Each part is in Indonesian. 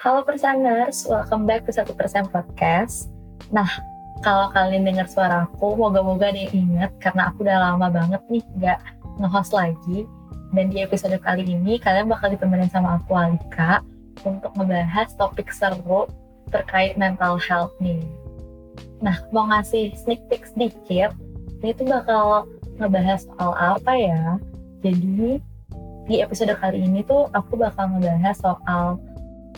Halo Persaners, welcome back to Satu Persen Podcast. Nah, kalau kalian dengar suara aku, moga-moga ada yang ingat karena aku udah lama banget nih nggak nge-host lagi. Dan di episode kali ini, kalian bakal ditemenin sama aku, Alika, untuk ngebahas topik seru terkait mental health nih. Nah, mau ngasih sneak peek sedikit, ini tuh bakal ngebahas soal apa ya? Jadi, di episode kali ini tuh aku bakal ngebahas soal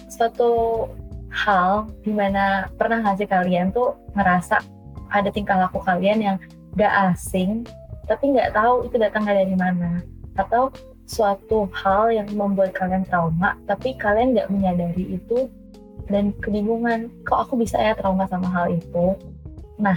suatu hal di mana pernah nggak sih kalian tuh ngerasa ada tingkah laku kalian yang gak asing tapi nggak tahu itu datangnya dari mana? Atau suatu hal yang membuat kalian trauma tapi kalian nggak menyadari itu dan kebingungan kok aku bisa ya trauma sama hal itu? Nah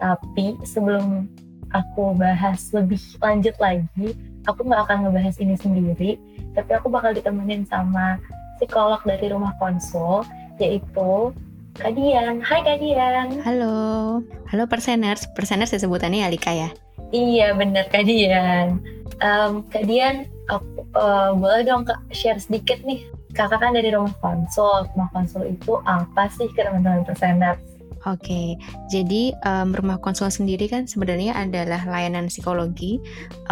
tapi sebelum aku bahas lebih lanjut lagi aku nggak akan ngebahas ini sendiri tapi aku bakal ditemenin sama psikolog dari rumah konsul yaitu Kadian. Hai Kadian. Halo. Halo Perseners. Perseners sebutannya Alika ya? Iya bener Kadian. Um, Kadian, aku, uh, boleh dong Kak share sedikit nih. Kakak kan dari rumah konsul. Rumah konsul itu apa sih ke teman-teman Perseners? Oke, jadi um, rumah konsul sendiri kan sebenarnya adalah layanan psikologi.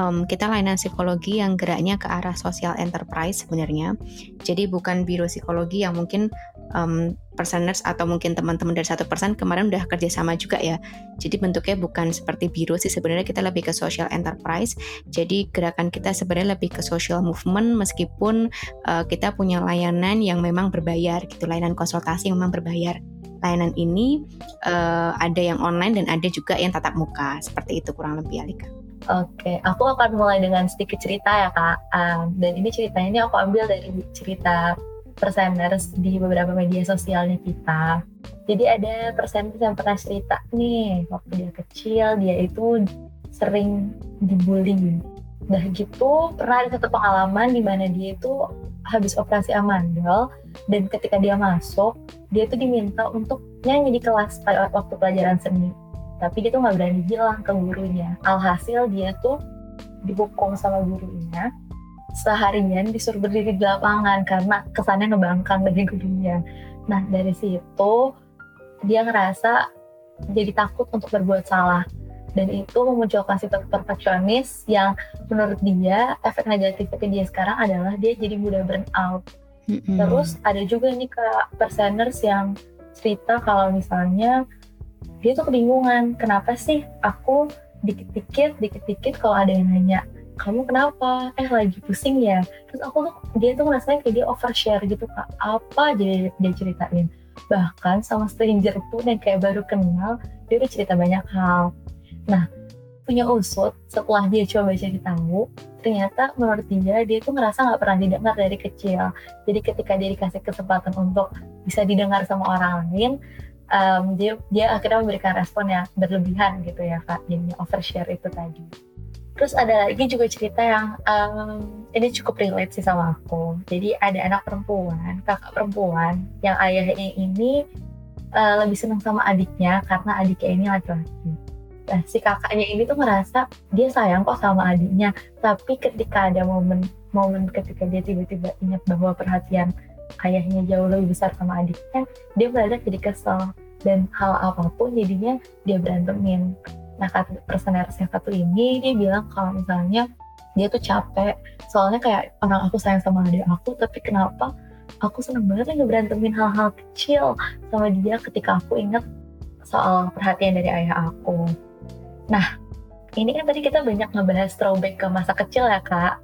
Um, kita layanan psikologi yang geraknya ke arah social enterprise sebenarnya. Jadi bukan biro psikologi yang mungkin um, perseners atau mungkin teman-teman dari satu persen kemarin udah kerjasama juga ya. Jadi bentuknya bukan seperti biro sih sebenarnya kita lebih ke social enterprise. Jadi gerakan kita sebenarnya lebih ke social movement meskipun uh, kita punya layanan yang memang berbayar gitu, layanan konsultasi yang memang berbayar layanan ini uh, ada yang online dan ada juga yang tatap muka seperti itu kurang lebih Alika. Oke, aku akan mulai dengan sedikit cerita ya kak. Um, dan ini ceritanya ini aku ambil dari cerita perseners di beberapa media sosialnya kita. Jadi ada perseners yang pernah cerita nih waktu dia kecil dia itu sering dibully. Udah gitu pernah ada satu pengalaman di mana dia itu habis operasi amandel dan ketika dia masuk dia tuh diminta untuk nyanyi di kelas pada waktu pelajaran seni tapi dia tuh nggak berani bilang ke gurunya alhasil dia tuh dihukum sama gurunya seharian disuruh berdiri di lapangan karena kesannya ngebangkang dari gurunya nah dari situ dia ngerasa jadi takut untuk berbuat salah dan itu memunculkan sifat perfeksionis yang menurut dia efek negatifnya ke dia sekarang adalah dia jadi mudah burn out. Mm-hmm. Terus ada juga nih ke perseners yang cerita kalau misalnya dia tuh kebingungan kenapa sih aku dikit-dikit dikit-dikit kalau ada yang nanya kamu kenapa? Eh lagi pusing ya? Terus aku tuh dia tuh ngerasain kayak dia overshare gitu kak. Apa jadi dia ceritain. Bahkan sama stranger pun yang kayak baru kenal dia udah cerita banyak hal. Nah, punya usut setelah dia coba cari tahu, ternyata menurut dia dia tuh ngerasa nggak pernah didengar dari kecil. Jadi ketika dia dikasih kesempatan untuk bisa didengar sama orang lain, um, dia dia akhirnya memberikan respon yang berlebihan gitu ya kak, jadi overshare itu tadi. Terus ada lagi juga cerita yang um, ini cukup relate sih sama aku. Jadi ada anak perempuan, kakak perempuan yang ayahnya ini uh, lebih senang sama adiknya karena adiknya ini laki-laki Nah, si kakaknya ini tuh ngerasa dia sayang kok sama adiknya, tapi ketika ada momen momen ketika dia tiba-tiba ingat bahwa perhatian ayahnya jauh lebih besar sama adiknya, dia mendadak jadi kesel dan hal apa pun jadinya dia berantemin. Nah, personer yang satu ini dia bilang kalau misalnya dia tuh capek, soalnya kayak orang aku sayang sama adik aku, tapi kenapa aku seneng banget ngeberantemin hal-hal kecil sama dia ketika aku inget soal perhatian dari ayah aku. Nah, ini kan tadi kita banyak ngebahas throwback ke masa kecil ya, Kak.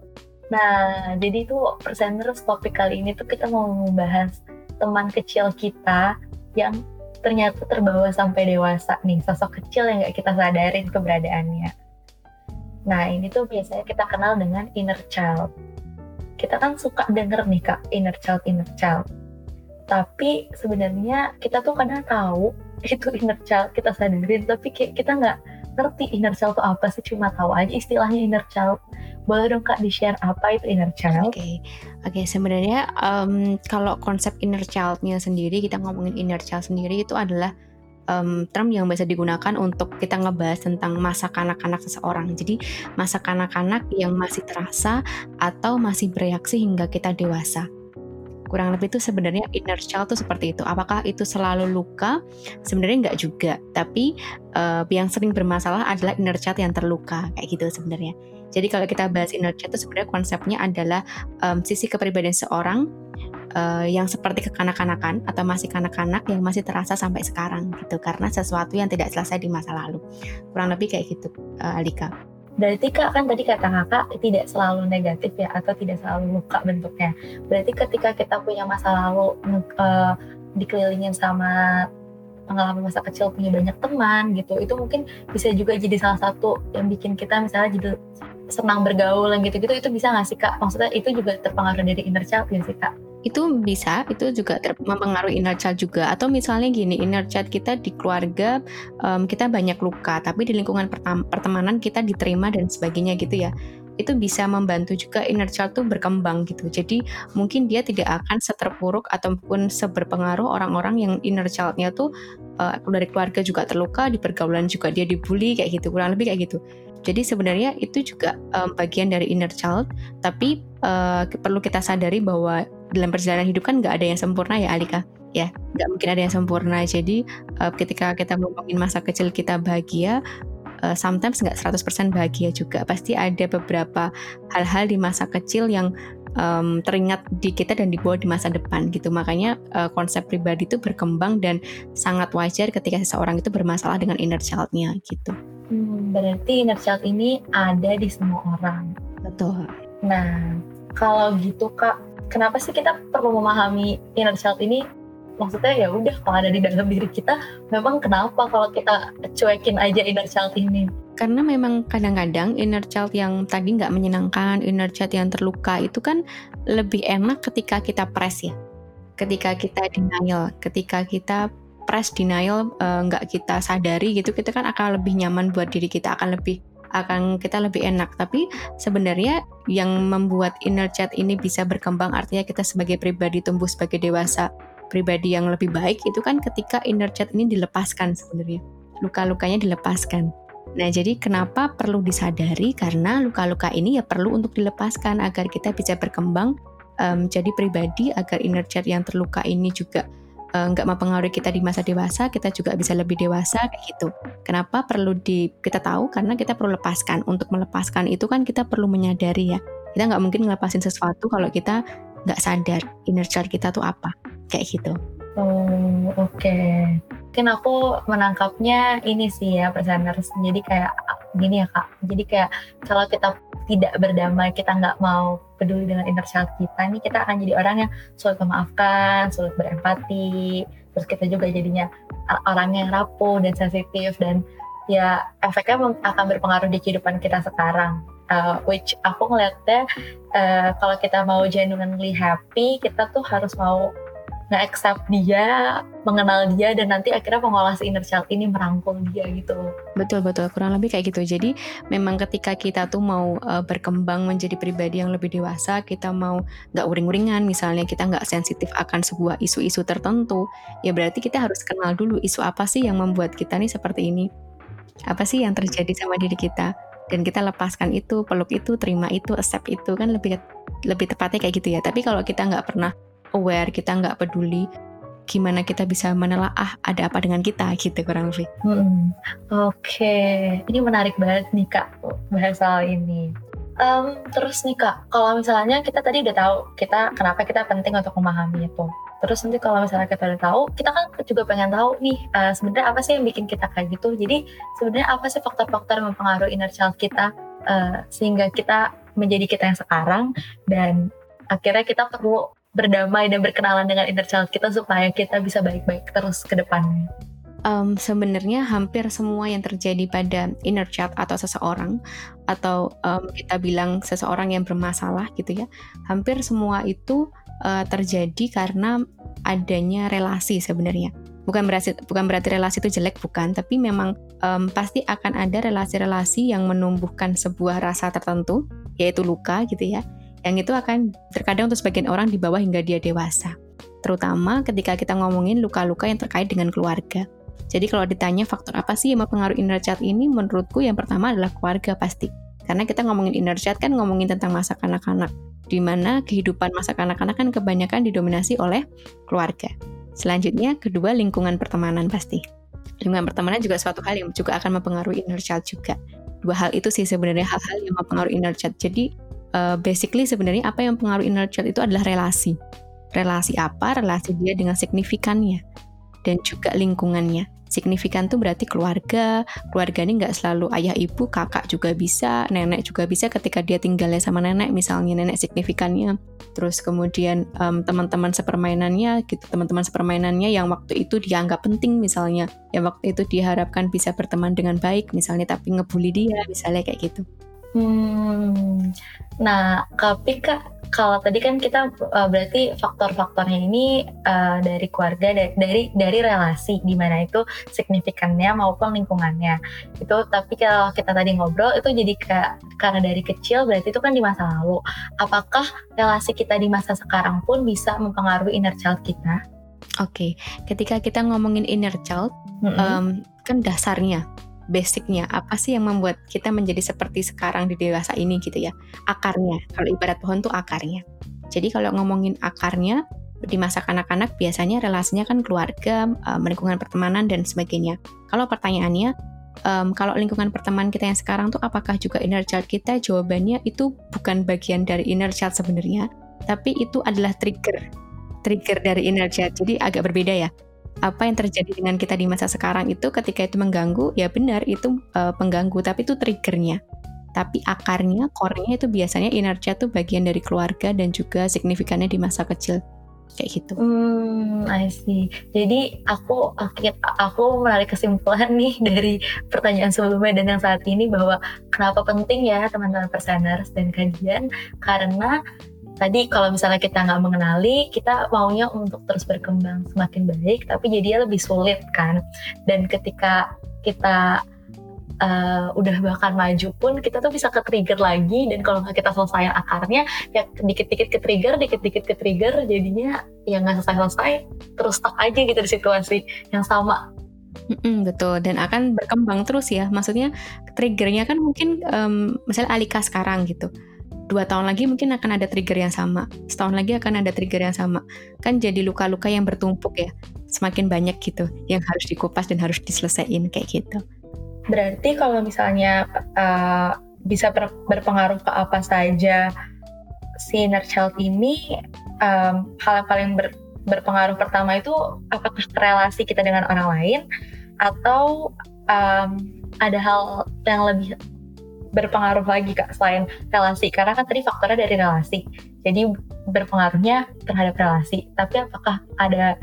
Nah, jadi itu presenters topik kali ini tuh kita mau membahas teman kecil kita yang ternyata terbawa sampai dewasa nih, sosok kecil yang gak kita sadarin keberadaannya. Nah, ini tuh biasanya kita kenal dengan inner child. Kita kan suka denger nih kak, inner child, inner child. Tapi sebenarnya kita tuh kadang tahu itu inner child kita sadarin, tapi kita nggak ngerti inner child itu apa sih, cuma tahu aja istilahnya inner child. Boleh dong kak di-share apa itu inner child? Oke, okay. oke okay, sebenarnya um, kalau konsep inner childnya sendiri, kita ngomongin inner child sendiri itu adalah um, term yang biasa digunakan untuk kita ngebahas tentang masa kanak-kanak seseorang. Jadi masa kanak-kanak yang masih terasa atau masih bereaksi hingga kita dewasa. Kurang lebih itu sebenarnya inner child itu seperti itu. Apakah itu selalu luka? Sebenarnya enggak juga. Tapi uh, yang sering bermasalah adalah inner child yang terluka kayak gitu sebenarnya. Jadi kalau kita bahas inner child itu sebenarnya konsepnya adalah um, sisi kepribadian seorang uh, yang seperti kekanak-kanakan atau masih kanak-kanak yang masih terasa sampai sekarang gitu karena sesuatu yang tidak selesai di masa lalu kurang lebih kayak gitu uh, Alika. Berarti kak kan tadi kata kakak tidak selalu negatif ya atau tidak selalu luka bentuknya. Berarti ketika kita punya masa lalu uh, dikelilingin sama pengalaman masa kecil punya banyak teman gitu, itu mungkin bisa juga jadi salah satu yang bikin kita misalnya jadi senang bergaul yang gitu-gitu itu bisa nggak sih kak? Maksudnya itu juga terpengaruh dari inner child ya sih kak? Itu bisa itu juga mempengaruhi inner child juga. Atau misalnya gini inner child kita di keluarga um, kita banyak luka tapi di lingkungan pertemanan kita diterima dan sebagainya gitu ya. Itu bisa membantu juga inner child tuh berkembang gitu. Jadi mungkin dia tidak akan seterpuruk ataupun seberpengaruh orang-orang yang inner childnya tuh uh, dari keluarga juga terluka di pergaulan juga dia dibully kayak gitu kurang lebih kayak gitu. Jadi sebenarnya itu juga um, bagian dari inner child, tapi uh, perlu kita sadari bahwa dalam perjalanan hidup kan nggak ada yang sempurna ya Alika. Ya, nggak mungkin ada yang sempurna. Jadi uh, ketika kita ngomongin masa kecil kita bahagia, uh, sometimes nggak 100% bahagia juga. Pasti ada beberapa hal-hal di masa kecil yang um, teringat di kita dan dibawa di masa depan gitu. Makanya uh, konsep pribadi itu berkembang dan sangat wajar ketika seseorang itu bermasalah dengan inner child-nya gitu. Hmm, berarti inner child ini ada di semua orang. Betul. Nah, kalau gitu kak, kenapa sih kita perlu memahami inner child ini? Maksudnya ya udah kalau ada di dalam diri kita, memang kenapa kalau kita cuekin aja inner child ini? Karena memang kadang-kadang inner child yang tadi nggak menyenangkan, inner child yang terluka itu kan lebih enak ketika kita press ya. Ketika kita denial, ketika kita press denial eh, nggak uh, kita sadari gitu kita kan akan lebih nyaman buat diri kita akan lebih akan kita lebih enak. Tapi sebenarnya yang membuat inner chat ini bisa berkembang artinya kita sebagai pribadi tumbuh sebagai dewasa pribadi yang lebih baik itu kan ketika inner chat ini dilepaskan sebenarnya. Luka-lukanya dilepaskan. Nah, jadi kenapa perlu disadari? Karena luka-luka ini ya perlu untuk dilepaskan agar kita bisa berkembang um, pribadi, agar inner chat yang terluka ini juga nggak uh, mempengaruhi kita di masa dewasa, kita juga bisa lebih dewasa kayak gitu. Kenapa perlu di kita tahu? Karena kita perlu lepaskan. Untuk melepaskan itu kan kita perlu menyadari ya. Kita nggak mungkin ngelepasin sesuatu kalau kita nggak sadar inner child kita tuh apa, kayak gitu. Oh oke. Okay. Mungkin aku menangkapnya ini sih ya presenters. Jadi kayak gini ya kak. Jadi kayak kalau kita tidak berdamai, kita nggak mau peduli dengan inner child kita, nih kita akan jadi orang yang sulit memaafkan, sulit berempati, terus kita juga jadinya orang yang rapuh dan sensitif dan ya efeknya akan berpengaruh di kehidupan kita sekarang. Uh, which aku ngeliatnya uh, kalau kita mau genuinely happy, kita tuh harus mau nge-accept dia, mengenal dia dan nanti akhirnya mengolah si inner child ini merangkul dia gitu. Betul betul kurang lebih kayak gitu. Jadi memang ketika kita tuh mau uh, berkembang menjadi pribadi yang lebih dewasa, kita mau nggak uring-uringan misalnya kita nggak sensitif akan sebuah isu-isu tertentu, ya berarti kita harus kenal dulu isu apa sih yang membuat kita nih seperti ini. Apa sih yang terjadi sama diri kita? dan kita lepaskan itu, peluk itu, terima itu, accept itu kan lebih lebih tepatnya kayak gitu ya. Tapi kalau kita nggak pernah aware, kita nggak peduli gimana kita bisa menelaah ada apa dengan kita gitu kurang lebih. Hmm, Oke, okay. ini menarik banget nih kak bahas soal ini. Um, terus nih kak, kalau misalnya kita tadi udah tahu kita kenapa kita penting untuk memahami itu. Terus nanti kalau misalnya kita udah tahu, kita kan juga pengen tahu nih uh, sebenarnya apa sih yang bikin kita kayak gitu. Jadi sebenarnya apa sih faktor-faktor mempengaruhi inner child kita uh, sehingga kita menjadi kita yang sekarang dan akhirnya kita perlu berdamai dan berkenalan dengan inner child kita supaya kita bisa baik-baik terus ke depannya. um, sebenarnya hampir semua yang terjadi pada inner child atau seseorang atau um, kita bilang seseorang yang bermasalah gitu ya hampir semua itu uh, terjadi karena adanya relasi sebenarnya bukan berarti bukan berarti relasi itu jelek bukan tapi memang um, pasti akan ada relasi-relasi yang menumbuhkan sebuah rasa tertentu yaitu luka gitu ya yang itu akan terkadang untuk sebagian orang di bawah hingga dia dewasa terutama ketika kita ngomongin luka-luka yang terkait dengan keluarga jadi kalau ditanya faktor apa sih yang mempengaruhi inner child ini, menurutku yang pertama adalah keluarga pasti. Karena kita ngomongin inner child kan ngomongin tentang masa kanak-kanak, di mana kehidupan masa kanak-kanak kan kebanyakan didominasi oleh keluarga. Selanjutnya, kedua lingkungan pertemanan pasti. Lingkungan pertemanan juga suatu hal yang juga akan mempengaruhi inner child juga. Dua hal itu sih sebenarnya hal-hal yang mempengaruhi inner child. Jadi uh, basically sebenarnya apa yang mempengaruhi inner child itu adalah relasi. Relasi apa? Relasi dia dengan signifikannya dan juga lingkungannya. Signifikan tuh berarti keluarga. Keluarga ini nggak selalu ayah ibu kakak juga bisa nenek juga bisa ketika dia tinggalnya sama nenek misalnya nenek signifikannya. Terus kemudian um, teman-teman sepermainannya gitu teman-teman sepermainannya yang waktu itu dianggap penting misalnya. Yang waktu itu diharapkan bisa berteman dengan baik misalnya tapi ngebully dia misalnya kayak gitu. Hmm, nah, tapi kak, kalau tadi kan kita uh, berarti faktor-faktornya ini uh, dari keluarga, dari, dari dari relasi, di mana itu signifikannya maupun lingkungannya. Itu, tapi kalau kita tadi ngobrol itu jadi kayak karena dari kecil berarti itu kan di masa lalu. Apakah relasi kita di masa sekarang pun bisa mempengaruhi inner child kita? Oke, okay. ketika kita ngomongin inner child, mm -hmm. um, kan dasarnya basicnya apa sih yang membuat kita menjadi seperti sekarang di dewasa ini gitu ya? Akarnya kalau ibarat pohon tuh akarnya. Jadi kalau ngomongin akarnya di masa kanak-kanak biasanya relasinya kan keluarga um, lingkungan pertemanan dan sebagainya. Kalau pertanyaannya um, kalau lingkungan pertemanan kita yang sekarang tuh apakah juga inner child kita? Jawabannya itu bukan bagian dari inner child sebenarnya tapi itu adalah trigger trigger dari inner child. Jadi agak berbeda ya apa yang terjadi dengan kita di masa sekarang itu ketika itu mengganggu ya benar itu uh, pengganggu tapi itu triggernya tapi akarnya core-nya itu biasanya inner child tuh bagian dari keluarga dan juga signifikannya di masa kecil kayak gitu. Hmm, I see. Jadi aku aku menarik kesimpulan nih dari pertanyaan sebelumnya dan yang saat ini bahwa kenapa penting ya teman-teman perseners dan kajian karena tadi kalau misalnya kita nggak mengenali kita maunya untuk terus berkembang semakin baik tapi jadinya lebih sulit kan. Dan ketika kita uh, udah bahkan maju pun kita tuh bisa ke trigger lagi dan kalau nggak kita selesai akarnya ya dikit-dikit ke trigger dikit-dikit ke trigger jadinya ya nggak selesai-selesai terus stuck aja gitu di situasi yang sama. Mm-mm, betul. Dan akan berkembang terus ya. Maksudnya triggernya kan mungkin um, misalnya Alika sekarang gitu dua tahun lagi mungkin akan ada trigger yang sama. Setahun lagi akan ada trigger yang sama. Kan jadi luka-luka yang bertumpuk ya. Semakin banyak gitu yang harus dikupas dan harus diselesaikan kayak gitu. Berarti kalau misalnya uh, bisa ber berpengaruh ke apa saja si inner child ini um, hal yang paling ber berpengaruh pertama itu apakah relasi kita dengan orang lain atau um, ada hal yang lebih berpengaruh lagi kak selain relasi. Karena kan tadi faktornya dari relasi. Jadi berpengaruhnya terhadap relasi. Tapi apakah ada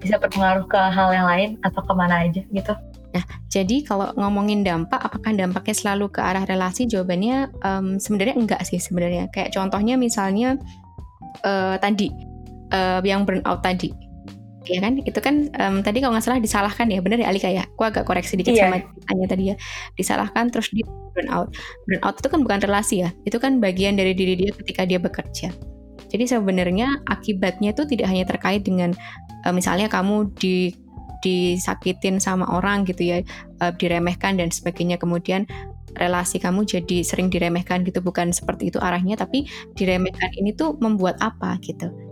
bisa berpengaruh ke hal yang lain atau ke mana aja gitu? Nah, jadi kalau ngomongin dampak, apakah dampaknya selalu ke arah relasi? Jawabannya um, sebenarnya enggak sih sebenarnya. Kayak contohnya misalnya uh, tadi uh, yang burnout tadi ya kan? Itu kan um, tadi kalau nggak salah disalahkan ya. Benar ya Alika ya? Aku agak koreksi dikit yeah. sama tanya tadi ya. Disalahkan terus dia burn out burn out itu kan bukan relasi ya? Itu kan bagian dari diri dia ketika dia bekerja. Jadi sebenarnya akibatnya itu tidak hanya terkait dengan uh, misalnya kamu di disakitin sama orang gitu ya uh, diremehkan dan sebagainya. Kemudian relasi kamu jadi sering diremehkan gitu. Bukan seperti itu arahnya tapi diremehkan ini tuh membuat apa gitu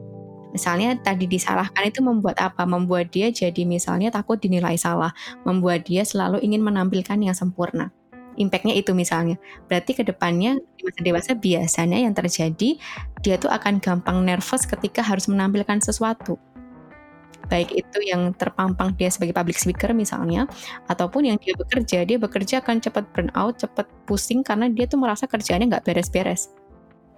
Misalnya tadi disalahkan itu membuat apa? Membuat dia jadi misalnya takut dinilai salah, membuat dia selalu ingin menampilkan yang sempurna. Impactnya itu misalnya. Berarti ke depannya di masa dewasa biasanya yang terjadi dia tuh akan gampang nervous ketika harus menampilkan sesuatu. Baik itu yang terpampang dia sebagai public speaker misalnya, ataupun yang dia bekerja, dia bekerja akan cepat burn out, cepat pusing karena dia tuh merasa kerjaannya nggak beres-beres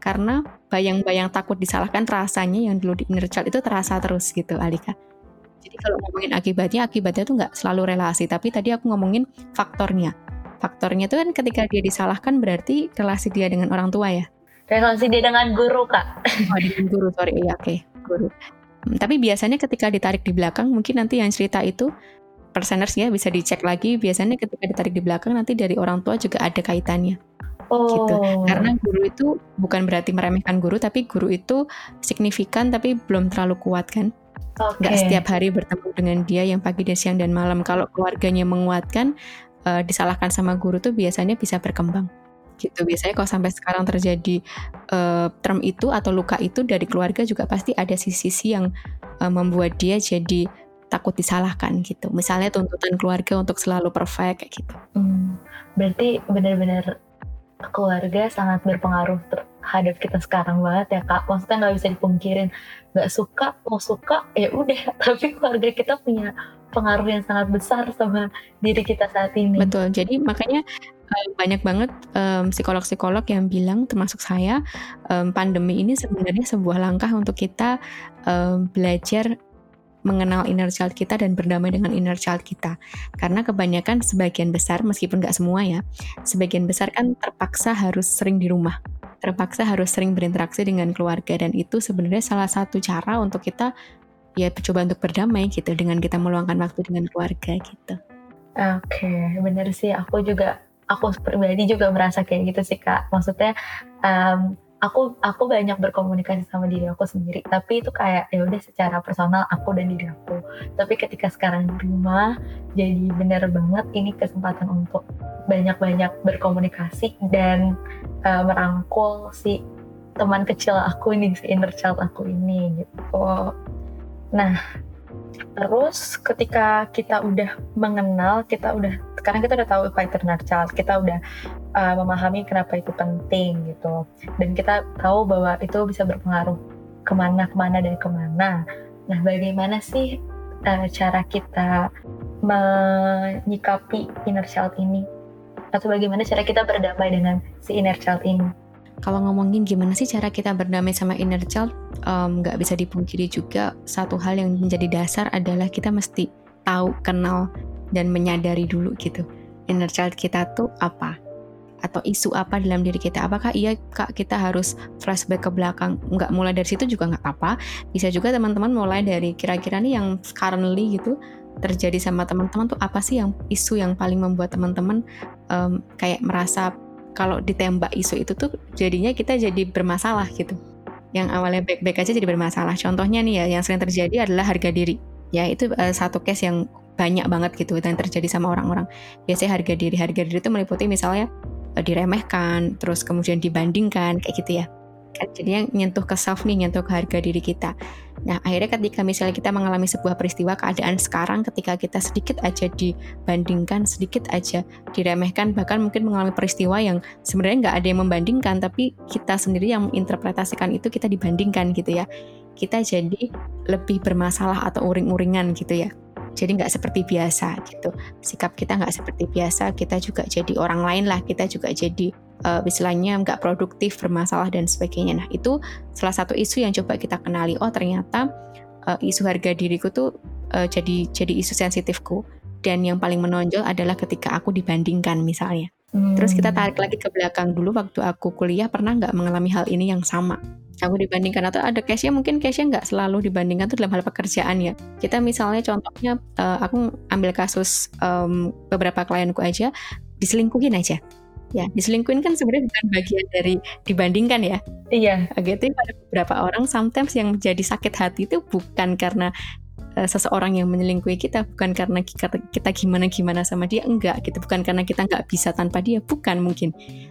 karena bayang-bayang takut disalahkan rasanya yang dulu di inner child itu terasa terus gitu Alika Jadi kalau ngomongin akibatnya, akibatnya tuh nggak selalu relasi, tapi tadi aku ngomongin faktornya. Faktornya itu kan ketika dia disalahkan berarti relasi dia dengan orang tua ya. Relasi dia dengan guru kak. Oh dengan guru, sorry, iya oke, okay. guru. Hmm, tapi biasanya ketika ditarik di belakang, mungkin nanti yang cerita itu perseners ya bisa dicek lagi. Biasanya ketika ditarik di belakang nanti dari orang tua juga ada kaitannya. Gitu. Oh. gitu. Karena guru itu bukan berarti meremehkan guru, tapi guru itu signifikan tapi belum terlalu kuat kan. Okay. Nggak setiap hari bertemu dengan dia yang pagi dan siang dan malam. Kalau keluarganya menguatkan, uh, disalahkan sama guru tuh biasanya bisa berkembang gitu biasanya kalau sampai sekarang terjadi uh, term itu atau luka itu dari keluarga juga pasti ada sisi-sisi yang uh, membuat dia jadi takut disalahkan gitu misalnya tuntutan keluarga untuk selalu perfect kayak gitu hmm, berarti benar-benar keluarga sangat berpengaruh terhadap kita sekarang banget ya kak maksudnya nggak bisa dipungkirin nggak suka mau suka ya udah tapi keluarga kita punya pengaruh yang sangat besar sama diri kita saat ini. Betul. Jadi makanya eh, banyak banget psikolog-psikolog um, yang bilang termasuk saya um, pandemi ini sebenarnya sebuah langkah untuk kita um, belajar mengenal inner child kita dan berdamai dengan inner child kita. Karena kebanyakan sebagian besar, meskipun nggak semua ya, sebagian besar kan terpaksa harus sering di rumah. Terpaksa harus sering berinteraksi dengan keluarga dan itu sebenarnya salah satu cara untuk kita ya coba untuk berdamai gitu dengan kita meluangkan waktu dengan keluarga gitu. Oke, okay, bener sih. Aku juga, aku pribadi juga merasa kayak gitu sih kak. Maksudnya, um, aku aku banyak berkomunikasi sama diri aku sendiri. Tapi itu kayak ya udah secara personal aku dan diri aku. Tapi ketika sekarang di rumah, jadi bener banget ini kesempatan untuk banyak-banyak berkomunikasi dan uh, merangkul si teman kecil aku ini, si inner child aku ini gitu. Nah, terus ketika kita udah mengenal, kita udah sekarang kita udah tahu fighter child, kita udah uh, memahami kenapa itu penting gitu, dan kita tahu bahwa itu bisa berpengaruh ke mana ke mana dan ke mana. Nah, bagaimana sih uh, cara kita menyikapi inner child ini? Atau bagaimana cara kita berdamai dengan si inner child ini? Kalau ngomongin gimana sih cara kita berdamai sama inner child, nggak um, bisa dipungkiri juga satu hal yang menjadi dasar adalah kita mesti tahu, kenal, dan menyadari dulu gitu. Inner child kita tuh apa? Atau isu apa dalam diri kita? Apakah iya kak kita harus flashback ke belakang? Nggak mulai dari situ juga nggak apa. Bisa juga teman-teman mulai dari kira-kira nih yang currently gitu terjadi sama teman-teman tuh apa sih yang isu yang paling membuat teman-teman um, kayak merasa kalau ditembak isu itu tuh jadinya kita jadi bermasalah gitu. Yang awalnya baik-baik aja jadi bermasalah. Contohnya nih ya yang sering terjadi adalah harga diri. Ya itu uh, satu case yang banyak banget gitu yang terjadi sama orang-orang. Biasanya harga diri, harga diri itu meliputi misalnya uh, diremehkan, terus kemudian dibandingkan kayak gitu ya jadinya nyentuh ke self nih nyentuh ke harga diri kita. Nah akhirnya ketika misalnya kita mengalami sebuah peristiwa keadaan sekarang ketika kita sedikit aja dibandingkan sedikit aja diremehkan bahkan mungkin mengalami peristiwa yang sebenarnya nggak ada yang membandingkan tapi kita sendiri yang menginterpretasikan itu kita dibandingkan gitu ya. Kita jadi lebih bermasalah atau uring-uringan gitu ya jadi nggak seperti biasa gitu. Sikap kita nggak seperti biasa kita juga jadi orang lain lah kita juga jadi uh, istilahnya nggak produktif bermasalah dan sebagainya. Nah itu salah satu isu yang coba kita kenali. Oh ternyata uh, isu harga diriku tuh uh, jadi jadi isu sensitifku. Dan yang paling menonjol adalah ketika aku dibandingkan misalnya. Hmm. terus kita tarik lagi ke belakang dulu. Waktu aku kuliah pernah nggak mengalami hal ini yang sama aku dibandingkan atau ada case-nya mungkin case-nya nggak selalu dibandingkan tuh dalam hal pekerjaan ya. Kita misalnya contohnya uh, aku ambil kasus um, beberapa klienku aja diselingkuhin aja. Ya diselingkuhin kan sebenarnya bukan bagian dari dibandingkan ya. Iya. Gitu pada beberapa orang sometimes yang menjadi sakit hati itu bukan karena uh, seseorang yang menyelingkuhi kita bukan karena kita, kita gimana gimana sama dia enggak gitu. Bukan karena kita nggak bisa tanpa dia bukan mungkin.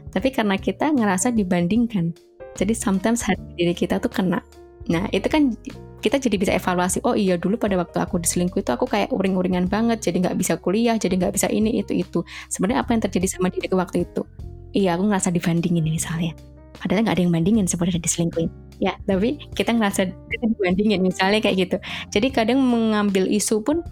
Tapi karena kita ngerasa dibandingkan jadi sometimes hati diri kita tuh kena. Nah itu kan kita jadi bisa evaluasi. Oh iya dulu pada waktu aku diselingkuh itu aku kayak uring-uringan banget. Jadi nggak bisa kuliah, jadi nggak bisa ini itu itu. Sebenarnya apa yang terjadi sama diriku waktu itu? Iya aku ngerasa dibandingin misalnya. Padahal nggak ada yang bandingin sebenarnya diselingkuhin. Ya, tapi kita ngerasa dibandingin misalnya kayak gitu. Jadi kadang mengambil isu pun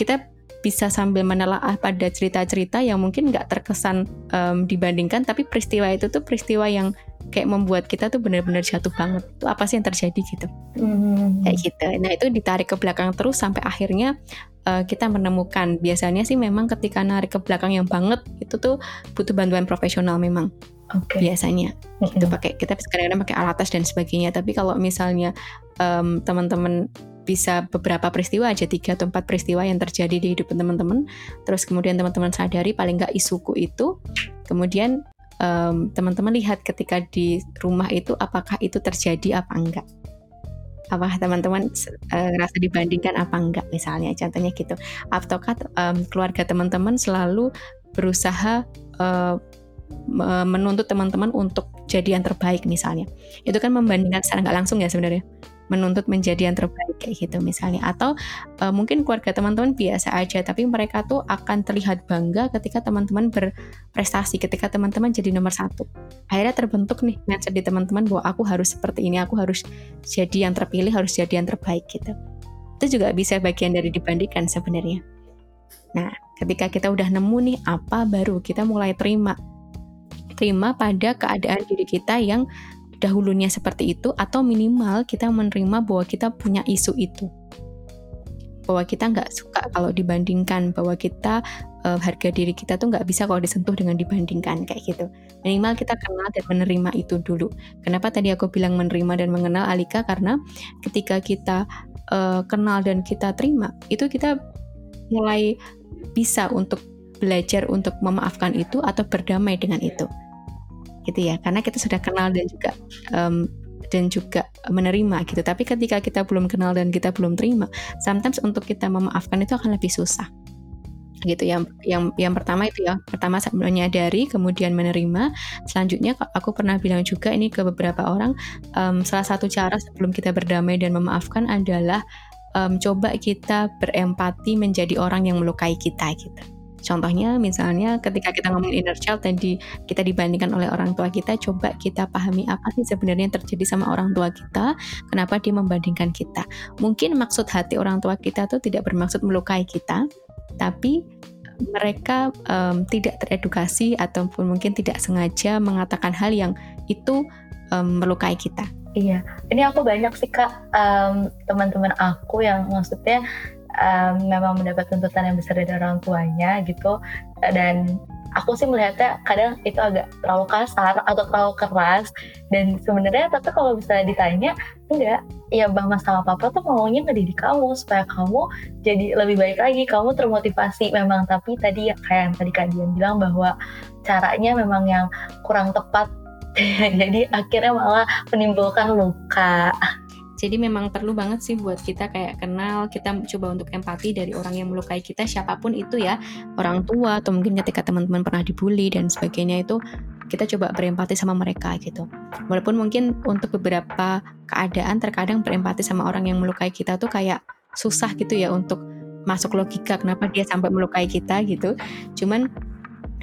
kita bisa sambil menelaah pada cerita-cerita yang mungkin nggak terkesan um, dibandingkan, tapi peristiwa itu tuh peristiwa yang kayak membuat kita tuh benar-benar jatuh banget. Itu apa sih yang terjadi gitu? Hmm. kayak gitu. Nah itu ditarik ke belakang terus sampai akhirnya uh, kita menemukan. Biasanya sih memang ketika narik ke belakang yang banget itu tuh butuh bantuan profesional memang. Oke. biasanya. Mm-mm. itu pakai kita kadang-kadang pakai alat tes dan sebagainya. Tapi kalau misalnya em, teman-teman bisa beberapa peristiwa aja tiga atau empat peristiwa yang terjadi di hidup teman-teman terus kemudian teman-teman sadari paling nggak isuku itu kemudian em, teman-teman lihat ketika di rumah itu apakah itu terjadi apa enggak? Apa teman-teman eh, ngerasa dibandingkan apa enggak misalnya? Contohnya gitu. Ataukah em, keluarga teman-teman selalu berusaha me- menuntut teman-teman untuk jadi yang terbaik misalnya. Itu kan membandingkan secara nggak langsung ya sebenarnya menuntut menjadi yang terbaik kayak gitu misalnya. Atau eh, mungkin keluarga teman-teman biasa aja tapi mereka tuh akan terlihat bangga ketika teman-teman berprestasi ketika teman-teman jadi nomor satu. Akhirnya terbentuk nih mindset di teman-teman bahwa aku harus seperti ini aku harus jadi yang terpilih harus jadi yang terbaik gitu. Itu juga bisa bagian dari dibandingkan sebenarnya. Nah ketika kita udah nemu nih apa baru kita mulai terima terima pada keadaan diri kita yang dahulunya seperti itu atau minimal kita menerima bahwa kita punya isu itu. Bahwa kita nggak suka kalau dibandingkan bahwa kita eh, harga diri kita tuh nggak bisa kalau disentuh dengan dibandingkan kayak gitu. Minimal kita kenal dan menerima itu dulu. Kenapa tadi aku bilang menerima dan mengenal Alika? Karena ketika kita eh, kenal dan kita terima itu kita mulai bisa untuk belajar untuk memaafkan itu atau berdamai dengan itu gitu ya. Karena kita sudah kenal dan juga em, dan juga menerima gitu. Tapi ketika kita belum kenal dan kita belum terima sometimes untuk kita memaafkan itu akan lebih susah. Gitu yang yang yang pertama itu ya. Pertama menyadari kemudian menerima. Selanjutnya aku pernah bilang juga ini ke beberapa orang em, salah satu cara sebelum kita berdamai dan memaafkan adalah em, coba kita berempati menjadi orang yang melukai kita gitu Contohnya misalnya ketika kita ngomongin inner child dan di, kita dibandingkan oleh orang tua kita, coba kita pahami apa sih sebenarnya yang terjadi sama orang tua kita, kenapa dia membandingkan kita. Mungkin maksud hati orang tua kita tuh tidak bermaksud melukai kita, tapi mereka em, tidak teredukasi ataupun mungkin tidak sengaja mengatakan hal yang itu em, melukai kita. Iya, ini aku banyak sih kak em, teman-teman aku yang maksudnya em, memang mendapat tuntutan yang besar dari orang tuanya gitu. Dan aku sih melihatnya kadang itu agak terlalu kasar atau terlalu keras. Dan sebenarnya tapi kalau misalnya ditanya enggak. Ya mama sama papa tuh maunya ngedidik kamu supaya kamu jadi lebih baik lagi. Kamu termotivasi memang. Tapi tadi ya kayak yang tadi kak Dian bilang bahwa caranya memang yang kurang tepat. Jadi akhirnya malah menimbulkan luka Jadi memang perlu banget sih buat kita kayak kenal, kita coba untuk empati dari orang yang melukai kita siapa pun itu ya, orang tua atau mungkin ketika teman-teman pernah dibully dan sebagainya itu kita coba berempati sama mereka gitu. Walaupun mungkin untuk beberapa keadaan terkadang berempati sama orang yang melukai kita tuh kayak susah gitu ya untuk masuk logika kenapa dia sampai melukai kita gitu. Cuman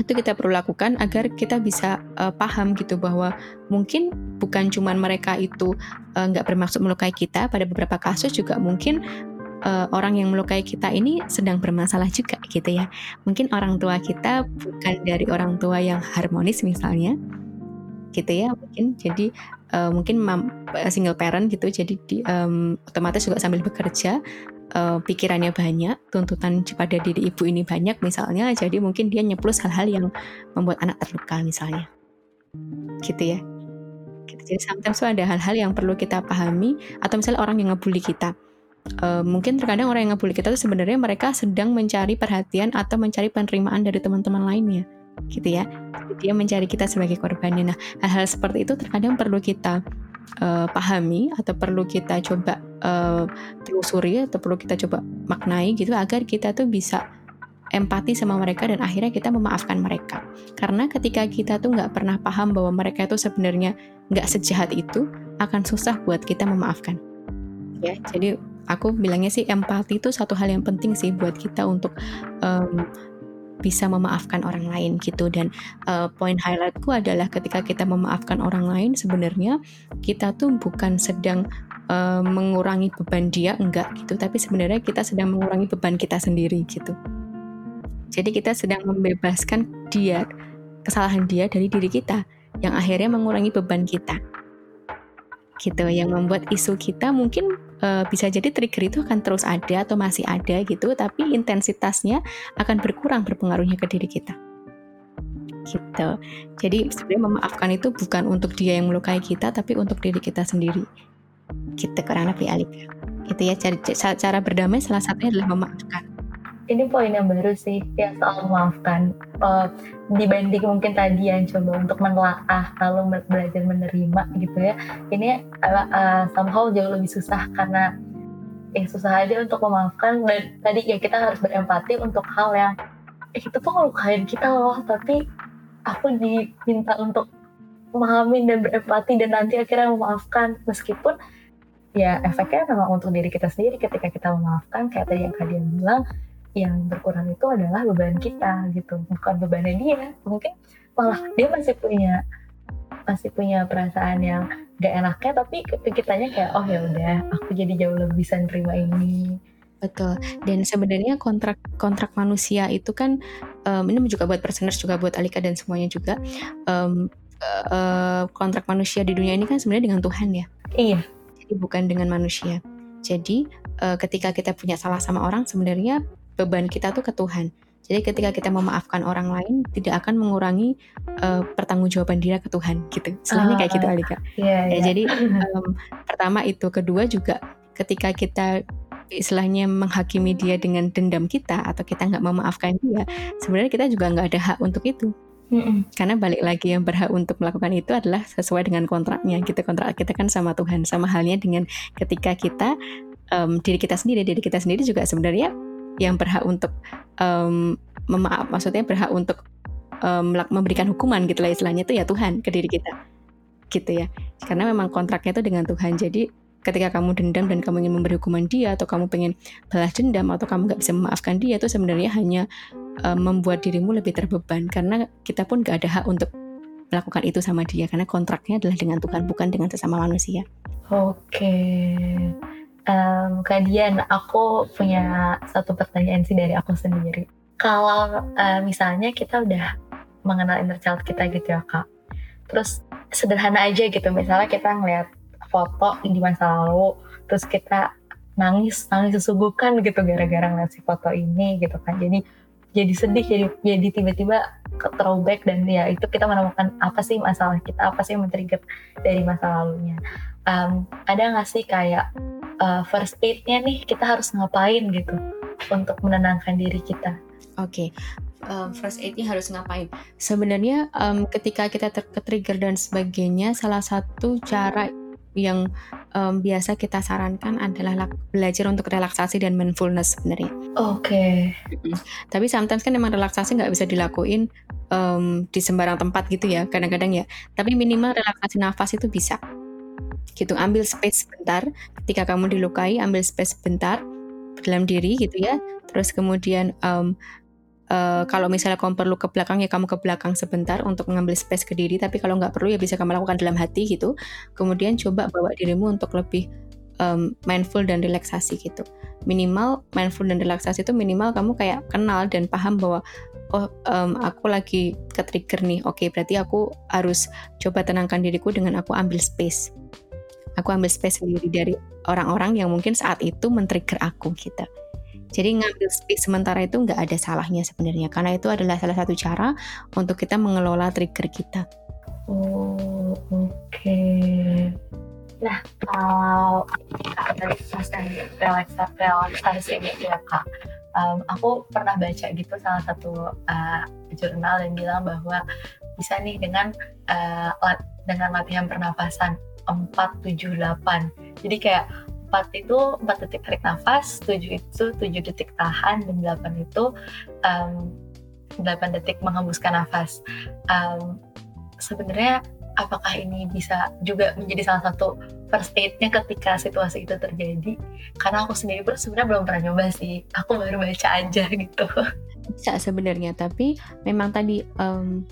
itu kita perlu lakukan agar kita bisa uh, paham gitu bahwa mungkin bukan cuman mereka itu uh, nggak bermaksud melukai kita pada beberapa kasus juga mungkin uh, orang yang melukai kita ini sedang bermasalah juga gitu ya. Mungkin orang tua kita bukan dari orang tua yang harmonis misalnya gitu ya mungkin jadi uh, mungkin single parent gitu jadi di, um, otomatis juga sambil bekerja uh, pikirannya banyak, tuntutan pada diri ibu ini banyak misalnya, jadi mungkin dia nyeplus hal-hal yang membuat anak terluka misalnya, gitu ya. Gitu. Jadi sometimes tuh ada hal-hal yang perlu kita pahami, atau misalnya orang yang ngebully kita. Uh, mungkin terkadang orang yang ngebully kita tuh sebenarnya mereka sedang mencari perhatian atau mencari penerimaan dari teman-teman lainnya, gitu ya. Dia mencari kita sebagai korbannya. Nah, hal-hal seperti itu terkadang perlu kita uh, pahami atau perlu kita coba uh, telusuri atau perlu kita coba maknai gitu agar kita tuh bisa empati sama mereka dan akhirnya kita memaafkan mereka. Karena ketika kita tuh nggak pernah paham bahwa mereka itu sebenarnya nggak sejahat itu akan susah buat kita memaafkan. Ya jadi aku bilangnya sih empati itu satu hal yang penting sih buat kita untuk um, bisa memaafkan orang lain gitu. Dan uh, poin highlightku adalah ketika kita memaafkan orang lain sebenarnya kita tuh bukan sedang uh, mengurangi beban dia enggak gitu. Tapi sebenarnya kita sedang mengurangi beban kita sendiri gitu. Jadi kita sedang membebaskan dia kesalahan dia dari diri kita yang akhirnya mengurangi beban kita. Gitu yang membuat isu kita mungkin uh, bisa jadi trigger itu akan terus ada atau masih ada gitu tapi intensitasnya akan berkurang berpengaruhnya ke diri kita. Gitu. Jadi sebenarnya memaafkan itu bukan untuk dia yang melukai kita tapi untuk diri kita sendiri. Kita gitu, kurang lebih Alika gitu ya cara, cara berdamai salah satunya adalah memaafkan ini poin yang baru sih yang soal memaafkan. Uh, dibanding mungkin tadi yang coba untuk menelaah lalu belajar menerima gitu ya. Ini uh, uh, somehow jauh lebih susah karena eh susah aja untuk memaafkan. Dan tadi ya kita harus berempati untuk hal yang eh, itu tuh ngelukain kita loh. Tapi aku diminta untuk memahami dan berempati dan nanti akhirnya memaafkan. Meskipun ya efeknya memang untuk diri kita sendiri ketika kita memaafkan. Kayak tadi yang kalian bilang yang berkurang itu adalah beban kita gitu. Bukan bebannya dia mungkin malah dia masih punya masih punya perasaan yang gak enaknya tapi kitanya kayak oh ya udah aku jadi jauh lebih bisa nerima ini. Betul. Dan sebenarnya kontrak kontrak manusia itu kan um, ini juga buat personers juga buat Alika dan semuanya juga um, uh, kontrak manusia di dunia ini kan sebenarnya dengan Tuhan ya? Iya. Jadi bukan dengan manusia. Jadi uh, ketika kita punya salah sama orang sebenarnya beban kita tuh ke Tuhan. Jadi ketika kita memaafkan orang lain tidak akan mengurangi uh, pertanggungjawaban dia ke Tuhan gitu. Selainnya kayak gitu ah, Alika. Yeah, ya, yeah. Jadi um, pertama itu, kedua juga ketika kita istilahnya menghakimi dia dengan dendam kita atau kita nggak memaafkan dia, sebenarnya kita juga nggak ada hak untuk itu. Mm-mm. Karena balik lagi yang berhak untuk melakukan itu adalah sesuai dengan kontraknya. Gitu kontrak kita kan sama Tuhan. Sama halnya dengan ketika kita um, diri kita sendiri, diri kita sendiri juga sebenarnya yang berhak untuk um, memaaf maksudnya berhak untuk um, memberikan hukuman gitu lah istilahnya itu ya Tuhan ke diri kita. Gitu ya. Karena memang kontraknya itu dengan Tuhan. Jadi ketika kamu dendam dan kamu ingin memberi hukuman dia atau kamu pengen balas dendam atau kamu nggak bisa memaafkan dia itu sebenarnya hanya um, membuat dirimu lebih terbeban. Karena kita pun nggak ada hak untuk melakukan itu sama dia. Karena kontraknya adalah dengan Tuhan bukan dengan sesama manusia. Oke um, Dian, aku punya satu pertanyaan sih dari aku sendiri. Kalau uh, misalnya kita udah mengenal inner child kita gitu ya kak, terus sederhana aja gitu, misalnya kita ngeliat foto di masa lalu, terus kita nangis nangis sesungguhkan gitu gara-gara ngeliat si foto ini gitu kan jadi jadi sedih jadi jadi tiba-tiba throwback dan ya itu kita menemukan apa sih masalah kita apa sih yang men-trigger dari masa lalunya um, ada nggak sih kayak uh, first aid-nya nih kita harus ngapain gitu untuk menenangkan diri kita. Oke, okay. um, first aid-nya harus ngapain? Sebenarnya um, ketika kita ter-trigger dan sebagainya, salah satu cara yang um, biasa kita sarankan adalah belajar untuk relaksasi dan mindfulness sebenarnya. Oke. Okay. Tapi sometimes kan emang relaksasi nggak bisa dilakuin um, di sembarang tempat gitu ya, kadang-kadang ya. Tapi minimal relaksasi nafas itu bisa gitu ambil space sebentar ketika kamu dilukai ambil space sebentar dalam diri gitu ya terus kemudian um, uh, kalau misalnya kamu perlu ke belakang ya kamu ke belakang sebentar untuk mengambil space ke diri. Tapi kalau nggak perlu ya bisa kamu lakukan dalam hati gitu. Kemudian coba bawa dirimu untuk lebih um, mindful dan relaksasi gitu. Minimal mindful dan relaksasi itu minimal kamu kayak kenal dan paham bahwa oh um, aku lagi ke trigger nih. Oke berarti aku harus coba tenangkan diriku dengan aku ambil space. Aku ambil space sendiri dari orang-orang yang mungkin saat itu men-trigger aku gitu. Jadi ngambil space sementara itu nggak ada salahnya sebenarnya karena itu adalah salah satu cara untuk kita mengelola trigger kita. Oh oke. Okay. Nah kalau relaksasi relaksasi relaksasi ini ya kak, um, aku pernah baca gitu salah satu uh, jurnal yang bilang bahwa bisa nih dengan uh, dengan latihan pernafasan 4, 7, 8 jadi kayak 4 itu 4 detik tarik nafas 7 itu 7 detik tahan dan 8 itu um, 8 detik menghembuskan nafas. Um, sebenarnya apakah ini bisa juga menjadi salah satu first aid-nya ketika situasi itu terjadi? Karena aku sendiri pun sebenarnya belum pernah nyoba sih. Aku baru baca aja gitu. Bisa sebenarnya tapi memang tadi um,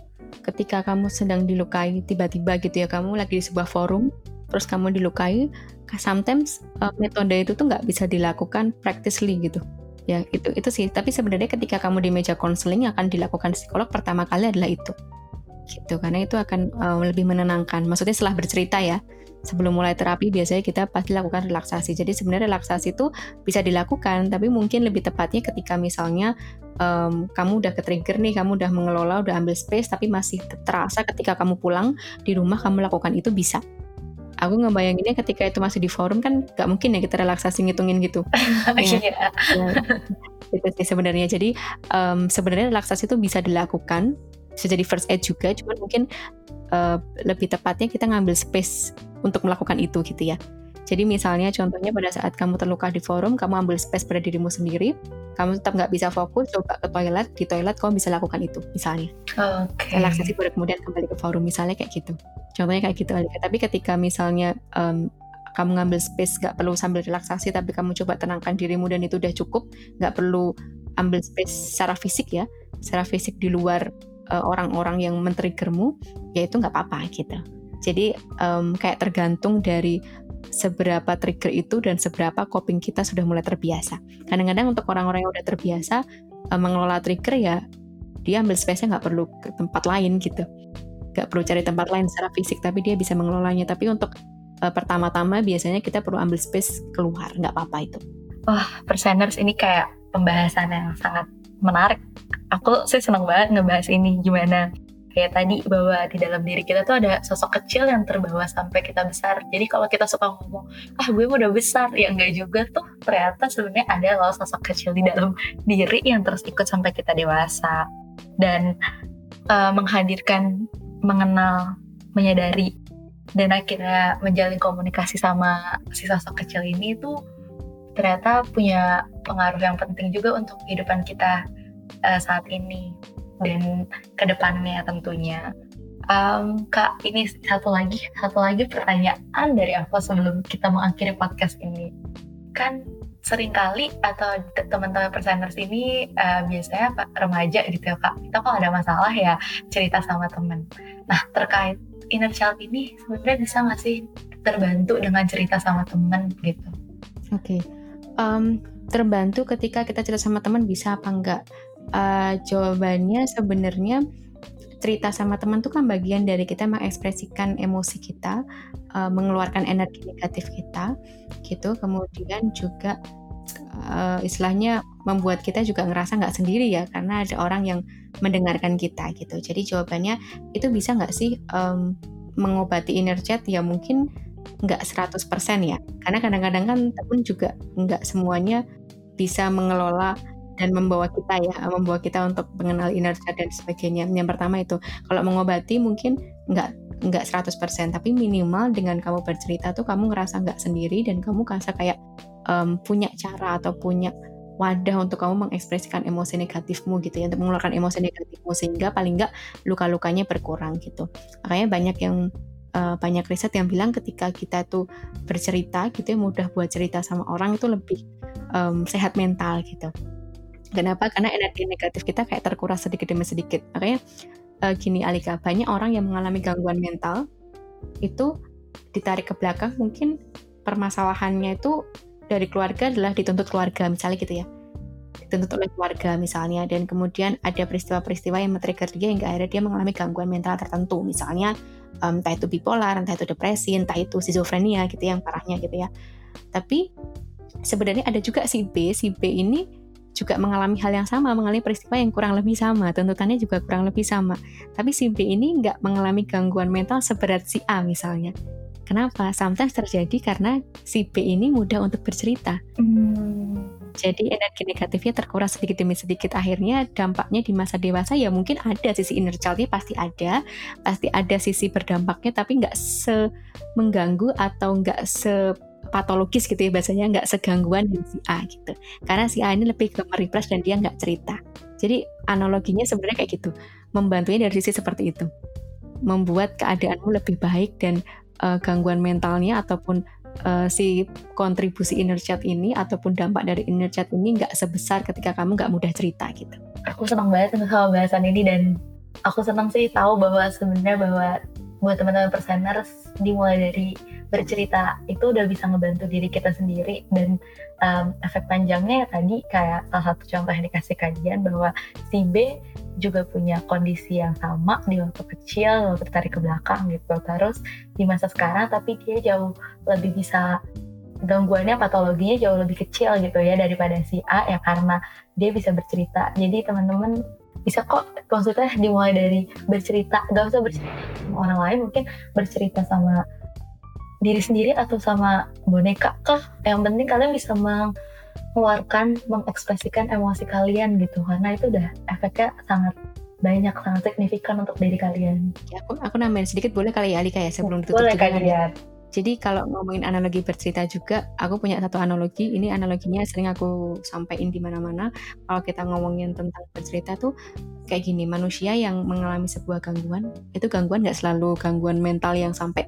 ketika kamu sedang dilukai tiba-tiba gitu ya kamu lagi di sebuah forum terus kamu dilukai sometimes uh, metode itu tuh nggak bisa dilakukan practically gitu. Ya itu itu sih. Tapi sebenarnya ketika kamu di meja konseling akan dilakukan psikolog pertama kali adalah itu. Gitu karena itu akan uh, lebih menenangkan. Maksudnya setelah bercerita ya sebelum mulai terapi biasanya kita pasti lakukan relaksasi. Jadi sebenarnya relaksasi itu bisa dilakukan tapi mungkin lebih tepatnya ketika misalnya um, kamu udah ke trigger nih kamu udah mengelola udah ambil space tapi masih terasa ketika kamu pulang di rumah kamu lakukan itu bisa aku ngebayanginnya ketika itu masih di forum kan gak mungkin ya kita relaksasi ngitungin gitu. Iya. ya, itu sih sebenarnya. Jadi um, sebenarnya relaksasi itu bisa dilakukan, bisa jadi first aid juga, cuman mungkin uh, lebih tepatnya kita ngambil space untuk melakukan itu gitu ya. Jadi misalnya contohnya pada saat kamu terluka di forum, kamu ambil space pada dirimu sendiri, kamu tetap nggak bisa fokus, coba ke toilet, di toilet kamu bisa lakukan itu misalnya. Okay. Relaksasi baru kemudian kembali ke forum misalnya kayak gitu. Contohnya kayak gitu. Tapi ketika misalnya um, kamu ngambil space nggak perlu sambil relaksasi, tapi kamu coba tenangkan dirimu dan itu udah cukup, nggak perlu ambil space secara fisik ya, secara fisik di luar eh, orang-orang uh, yang men-triggermu, ya itu nggak apa-apa gitu. Jadi um, kayak tergantung dari seberapa trigger itu dan seberapa coping kita sudah mulai terbiasa. Kadang-kadang untuk orang-orang yang udah terbiasa uh, mengelola trigger ya dia ambil space-nya nggak perlu ke tempat lain gitu. Nggak perlu cari tempat lain secara fisik tapi dia bisa mengelolanya. Tapi untuk uh, pertama-tama biasanya kita perlu ambil space keluar, nggak apa-apa itu. Wah, perseners ini kayak pembahasan yang sangat menarik. Aku sih senang banget ngebahas ini gimana kayak tadi bahwa di dalam diri kita tuh ada sosok kecil yang terbawa sampai kita besar. Jadi kalau kita suka ngomong ah gue udah besar ya enggak juga tuh. Ternyata sebenarnya ada loh sosok kecil di dalam diri yang terus ikut sampai kita dewasa. Dan uh, menghadirkan mengenal menyadari dan akhirnya menjalin komunikasi sama si sosok kecil ini tuh ternyata punya pengaruh yang penting juga untuk kehidupan kita uh, saat ini dan ke depannya tentunya. Um, Kak, ini satu lagi, satu lagi pertanyaan dari aku sebelum kita mengakhiri podcast ini. Kan sering kali atau teman-teman perseners ini uh, biasanya pak remaja gitu ya kak kita kalau ada masalah ya cerita sama temen nah terkait inner child ini sebenarnya bisa nggak sih terbantu dengan cerita sama temen gitu oke okay. um, terbantu ketika kita cerita sama teman bisa apa enggak uh, jawabannya sebenarnya cerita sama teman tuh kan bagian dari kita mengekspresikan emosi kita, uh, mengeluarkan energi negatif kita, gitu. Kemudian juga uh, istilahnya membuat kita juga ngerasa nggak sendiri ya, karena ada orang yang mendengarkan kita gitu. Jadi jawabannya itu bisa nggak sih um, mengobati inner chat? Ya mungkin nggak 100% ya, karena kadang-kadang kan temen juga nggak semuanya bisa mengelola dan membawa kita ya membawa kita untuk mengenal inner child dan sebagainya. Yang pertama itu kalau mengobati mungkin nggak nggak 100% tapi minimal dengan kamu bercerita tuh kamu ngerasa nggak sendiri dan kamu ngerasa kayak um, punya cara atau punya wadah untuk kamu mengekspresikan emosi negatifmu gitu ya untuk mengeluarkan emosi negatifmu sehingga paling nggak luka-lukanya berkurang gitu. Makanya banyak yang uh, banyak riset yang bilang ketika kita tuh bercerita gitu ya mudah buat cerita sama orang itu lebih um, sehat mental gitu Kenapa? Karena energi negatif kita kayak terkuras sedikit demi sedikit. Makanya uh, gini Alika, banyak orang yang mengalami gangguan mental itu ditarik ke belakang mungkin permasalahannya itu dari keluarga adalah dituntut keluarga misalnya gitu ya dituntut oleh keluarga misalnya dan kemudian ada peristiwa-peristiwa yang men-trigger dia hingga akhirnya dia mengalami gangguan mental tertentu misalnya um, entah itu bipolar, entah itu depresi, entah itu schizophrenia gitu yang parahnya gitu ya tapi sebenarnya ada juga si B, si B ini juga mengalami hal yang sama, mengalami peristiwa yang kurang lebih sama, tuntutannya juga kurang lebih sama. Tapi si B ini nggak mengalami gangguan mental seberat si A misalnya. Kenapa? Sometimes terjadi karena si B ini mudah untuk bercerita. Hmm. Jadi energi negatifnya terkuras sedikit demi sedikit. Akhirnya dampaknya di masa dewasa ya mungkin ada sisi inner childnya pasti ada, pasti ada sisi berdampaknya, tapi nggak se mengganggu atau nggak se patologis gitu ya bahasanya nggak segangguan di si A gitu. Karena si A ini lebih ke merepress dan dia nggak cerita. Jadi analoginya sebenarnya kayak gitu membantunya dari sisi seperti itu. Membuat keadaanmu lebih baik dan uh, gangguan mentalnya ataupun uh, si kontribusi inner chat ini ataupun dampak dari inner chat ini nggak sebesar ketika kamu nggak mudah cerita gitu. Aku senang banget sama bahasan ini dan aku senang sih tahu bahwa sebenarnya bahwa buat teman-teman perseners dimulai dari bercerita itu udah bisa ngebantu diri kita sendiri dan um, efek panjangnya ya tadi kayak salah satu contoh yang dikasih kajian bahwa si B juga punya kondisi yang sama di waktu kecil, waktu tertarik ke belakang gitu. Terus di masa sekarang tapi dia jauh lebih bisa gangguannya patologinya jauh lebih kecil gitu ya daripada si A ya karena dia bisa bercerita. Jadi teman-teman bisa kok maksudnya dimulai dari bercerita, gak usah bercerita sama orang lain mungkin bercerita sama diri sendiri atau sama boneka kah? Yang penting kalian bisa mengeluarkan, mengekspresikan emosi kalian gitu karena itu udah efeknya sangat banyak sangat signifikan untuk diri kalian. Ya, aku aku nambahin sedikit boleh kali ya Alika ya sebelum ditutup boleh, juga. Boleh jadi kalau ngomongin analogi bercerita juga, aku punya satu analogi. Ini analoginya sering aku sampaikan di mana-mana. Kalau kita ngomongin tentang bercerita tuh kayak gini, manusia yang mengalami sebuah gangguan, itu gangguan nggak selalu gangguan mental yang sampai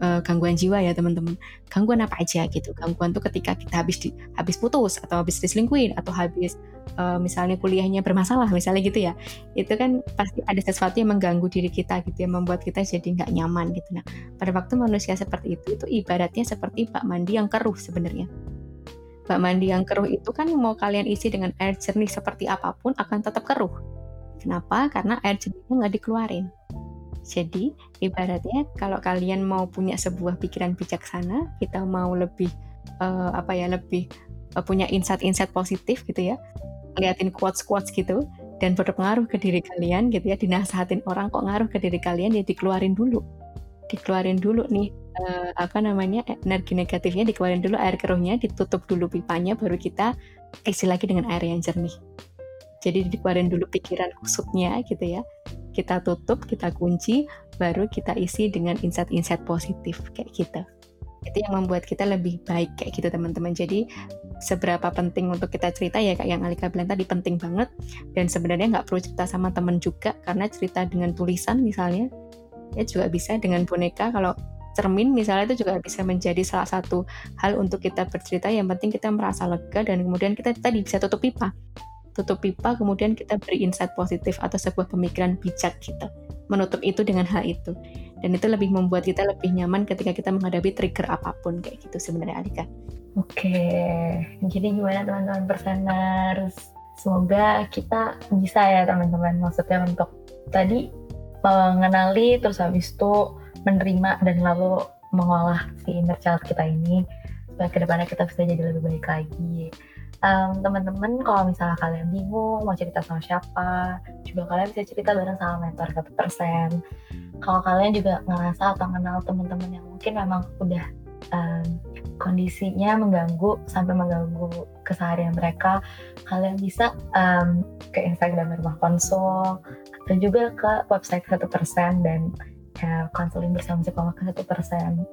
uh, gangguan jiwa ya teman-teman. Gangguan apa aja gitu. Gangguan tuh ketika kita habis di, habis putus atau habis diselingkuhin atau habis uh, misalnya kuliahnya bermasalah misalnya gitu ya. Itu kan pasti ada sesuatu yang mengganggu diri kita gitu ya, membuat kita jadi nggak nyaman gitu. Nah, pada waktu manusia seperti itu itu ibaratnya seperti bak mandi yang keruh sebenarnya. Bak mandi yang keruh itu kan mau kalian isi dengan air jernih seperti apa pun akan tetap keruh. Kenapa? Karena air jernihnya nggak dikeluarin jadi ibaratnya kalau kalian mau punya sebuah pikiran bijaksana, kita mau lebih uh, apa ya lebih uh, punya insight-insight positif gitu ya, liatin quotes-quotes gitu dan berpengaruh ke diri kalian gitu ya, dinasehatin orang kok ngaruh ke diri kalian ya dikeluarin dulu, dikeluarin dulu nih uh, apa namanya energi negatifnya dikeluarin dulu air keruhnya, ditutup dulu pipanya baru kita isi lagi dengan air yang jernih. Jadi dikeluarin dulu pikiran kusutnya gitu ya kita tutup, kita kunci, baru kita isi dengan insight-insight positif kayak gitu. Itu yang membuat kita lebih baik kayak gitu teman-teman. Jadi seberapa penting untuk kita cerita ya kayak yang Alika bilang tadi penting banget dan sebenarnya nggak perlu cerita sama temen juga karena cerita dengan tulisan misalnya ya juga bisa dengan boneka kalau cermin misalnya itu juga bisa menjadi salah satu hal untuk kita bercerita yang penting kita merasa lega dan kemudian kita tadi bisa tutup pipa tutup pipa kemudian kita beri insight positif atau sebuah pemikiran bijak kita menutup itu dengan hal itu. Dan itu lebih membuat kita lebih nyaman ketika kita menghadapi trigger apa pun kayak gitu sebenarnya Alika. Oke, jadi gimana teman-teman perseners? Semoga kita bisa ya teman-teman. Maksudnya untuk tadi mengenali terus habis itu menerima dan lalu mengolah si inner child kita ini supaya ke depannya kita bisa jadi lebih baik lagi um, teman-teman kalau misalnya kalian bingung mau cerita sama siapa juga kalian bisa cerita bareng sama mentor satu persen. Kalau kalian juga ngerasa atau kenal teman-teman yang mungkin memang udah um, kondisinya mengganggu sampai mengganggu keseharian mereka kalian bisa um, ke Instagram rumah konsul atau juga ke website satu persen dan konseling bersama psikolog satu persen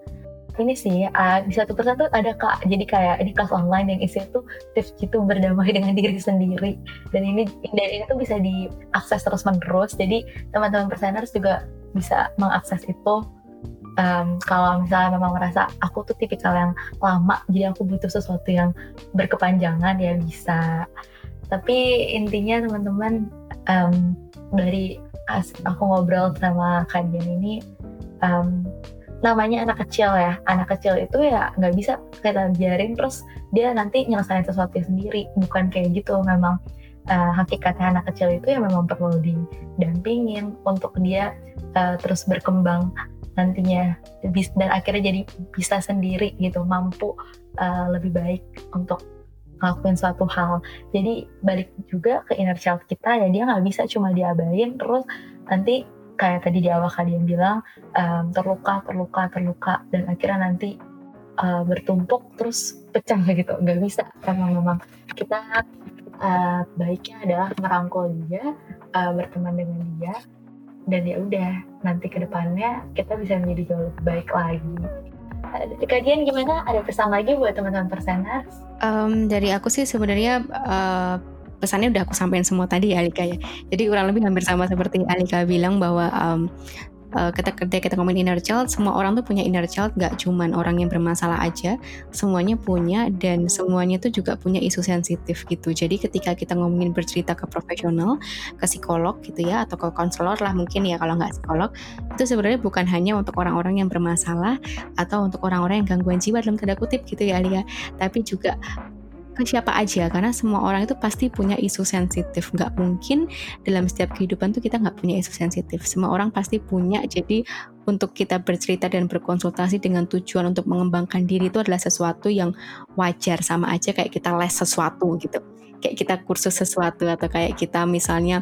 ini sih uh, di satu persatu ada kak. Jadi kayak ini kelas online yang isinya tuh tips gitu berdamai dengan diri sendiri. Dan ini dan ini tuh bisa diakses terus menerus jadi teman-teman perseners juga bisa mengakses itu. Um, kalau misalnya memang merasa aku tuh tipikal yang lama jadi aku butuh sesuatu yang berkepanjangan ya bisa. Tapi intinya teman-teman um, dari aku ngobrol sama kalian ini um, namanya anak kecil ya. Anak kecil itu ya nggak bisa kita biarin terus dia nanti nyelesain sesuatu sendiri. Bukan kayak gitu memang uh, hakikatnya anak kecil itu ya memang perlu didampingin untuk dia uh, terus berkembang nantinya. Dan akhirnya jadi bisa sendiri gitu mampu uh, lebih baik untuk ngelakuin suatu hal. Jadi balik juga ke inner child kita ya dia nggak bisa cuma diabain terus nanti kayak tadi di awal kalian bilang um, terluka terluka terluka dan akhirnya nanti uh, bertumpuk terus pecah gitu. Nggak bisa. Karena memang kita uh, baiknya adalah merangkul dia uh, berteman dengan dia dan ya udah nanti ke depannya kita bisa menjadi jauh lebih baik lagi. Kalian gimana? Ada pesan lagi buat teman-teman perseners um, dari aku sih sebenarnya uh, pesannya udah aku sampaikan semua tadi ya Alika ya. Jadi kurang lebih hampir sama seperti Alika bilang bahwa um, uh, ketika kita ngomongin inner child, semua orang tuh punya inner child, gak cuman orang yang bermasalah aja, semuanya punya dan semuanya tuh juga punya isu sensitif gitu. Jadi ketika kita ngomongin bercerita ke profesional, ke psikolog gitu ya, atau ke konselor lah mungkin ya kalau nggak psikolog, itu sebenarnya bukan hanya untuk orang-orang yang bermasalah atau untuk orang-orang yang gangguan jiwa dalam tanda kutip gitu ya Alia, tapi juga ke siapa aja karena semua orang itu pasti punya isu sensitif. Nggak mungkin dalam setiap kehidupan tuh kita nggak punya isu sensitif. Semua orang pasti punya. Jadi untuk kita bercerita dan berkonsultasi dengan tujuan untuk mengembangkan diri itu adalah sesuatu yang wajar. Sama aja kayak kita les sesuatu gitu. Kayak kita kursus sesuatu atau kayak kita misalnya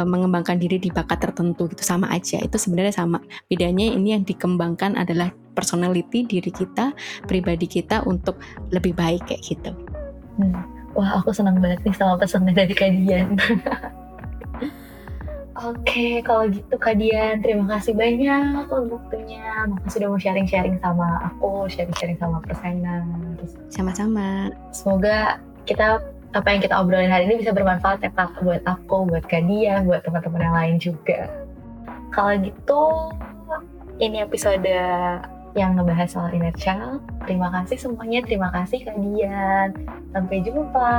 uh, mengembangkan diri di bakat tertentu gitu. Sama aja. Itu sebenarnya sama. Bedanya ini yang dikembangkan adalah personality diri kita pribadi kita untuk lebih baik kayak gitu hmm. wah aku senang banget nih sama pesannya dari kalian Oke, kalau gitu Kak Dian, terima kasih banyak untuk waktunya. Makasih sudah mau sharing-sharing sama aku, sharing-sharing sama perseners. Sama-sama. Semoga kita apa yang kita obrolin hari ini bisa bermanfaat ya Kak buat aku, buat Kadia, buat teman-teman yang lain juga. Kalau gitu ini episode yang ngebahas soal inner child. Terima kasih semuanya, terima kasih Kak Dian. Sampai jumpa.